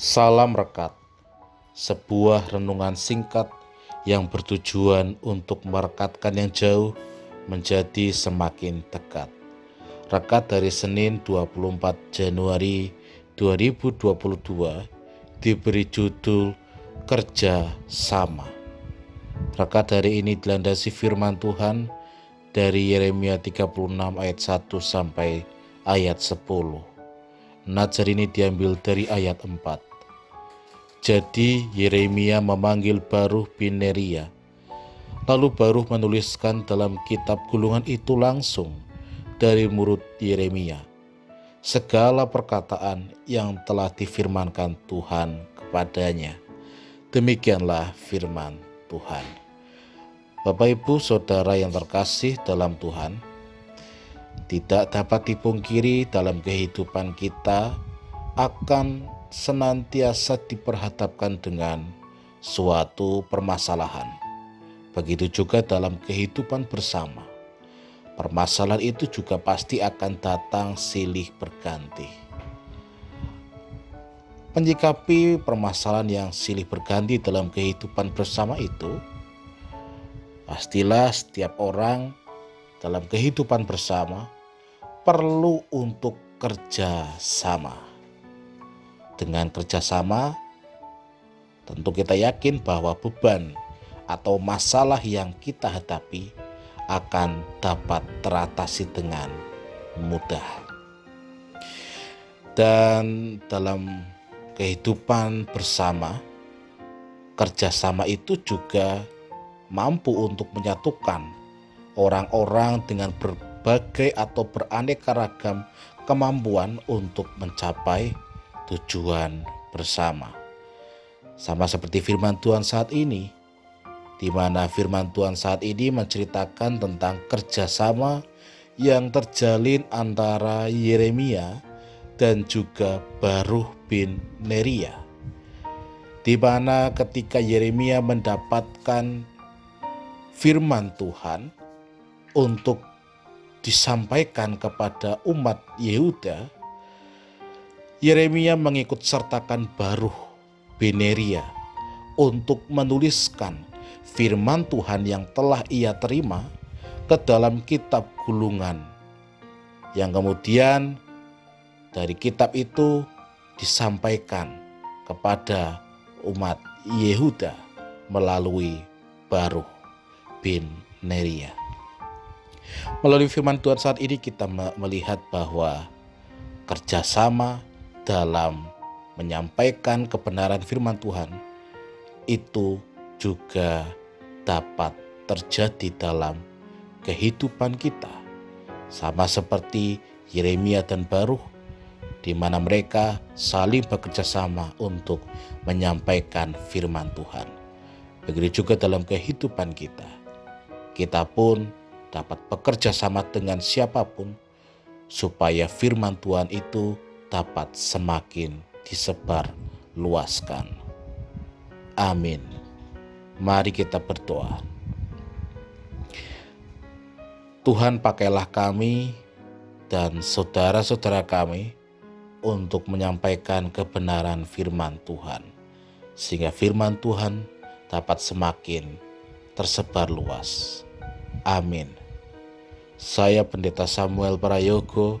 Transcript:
Salam Rekat, sebuah renungan singkat yang bertujuan untuk merekatkan yang jauh menjadi semakin dekat. Rekat dari Senin 24 Januari 2022 diberi judul Kerja Sama. Rekat hari ini dilandasi firman Tuhan dari Yeremia 36 ayat 1 sampai ayat 10. Nazar ini diambil dari ayat 4. Jadi Yeremia memanggil Baruh bin Neria. Lalu Baruh menuliskan dalam kitab gulungan itu langsung dari mulut Yeremia segala perkataan yang telah difirmankan Tuhan kepadanya. Demikianlah firman Tuhan. Bapak, ibu, saudara yang terkasih dalam Tuhan, tidak dapat dipungkiri dalam kehidupan kita akan senantiasa diperhadapkan dengan suatu permasalahan. Begitu juga dalam kehidupan bersama. Permasalahan itu juga pasti akan datang silih berganti. Menyikapi permasalahan yang silih berganti dalam kehidupan bersama itu, pastilah setiap orang dalam kehidupan bersama perlu untuk kerja sama dengan kerjasama, tentu kita yakin bahwa beban atau masalah yang kita hadapi akan dapat teratasi dengan mudah. Dan dalam kehidupan bersama, kerjasama itu juga mampu untuk menyatukan orang-orang dengan berbagai atau beraneka ragam kemampuan untuk mencapai tujuan bersama. Sama seperti firman Tuhan saat ini, di mana firman Tuhan saat ini menceritakan tentang kerjasama yang terjalin antara Yeremia dan juga Baruh bin Neria. Di mana ketika Yeremia mendapatkan firman Tuhan untuk disampaikan kepada umat Yehuda, Yeremia mengikut sertakan Baruh Beneria untuk menuliskan firman Tuhan yang telah ia terima ke dalam kitab gulungan yang kemudian dari kitab itu disampaikan kepada umat Yehuda melalui Baruh bin Neria. Melalui firman Tuhan saat ini kita melihat bahwa kerjasama dalam menyampaikan kebenaran firman Tuhan itu juga dapat terjadi dalam kehidupan kita. Sama seperti Yeremia dan Baruh di mana mereka saling bekerja sama untuk menyampaikan firman Tuhan. Begitu juga dalam kehidupan kita. Kita pun dapat bekerja sama dengan siapa pun supaya firman Tuhan itu dapat semakin disebar luaskan. Amin. Mari kita berdoa. Tuhan pakailah kami dan saudara-saudara kami untuk menyampaikan kebenaran firman Tuhan. Sehingga firman Tuhan dapat semakin tersebar luas. Amin. Saya Pendeta Samuel Prayogo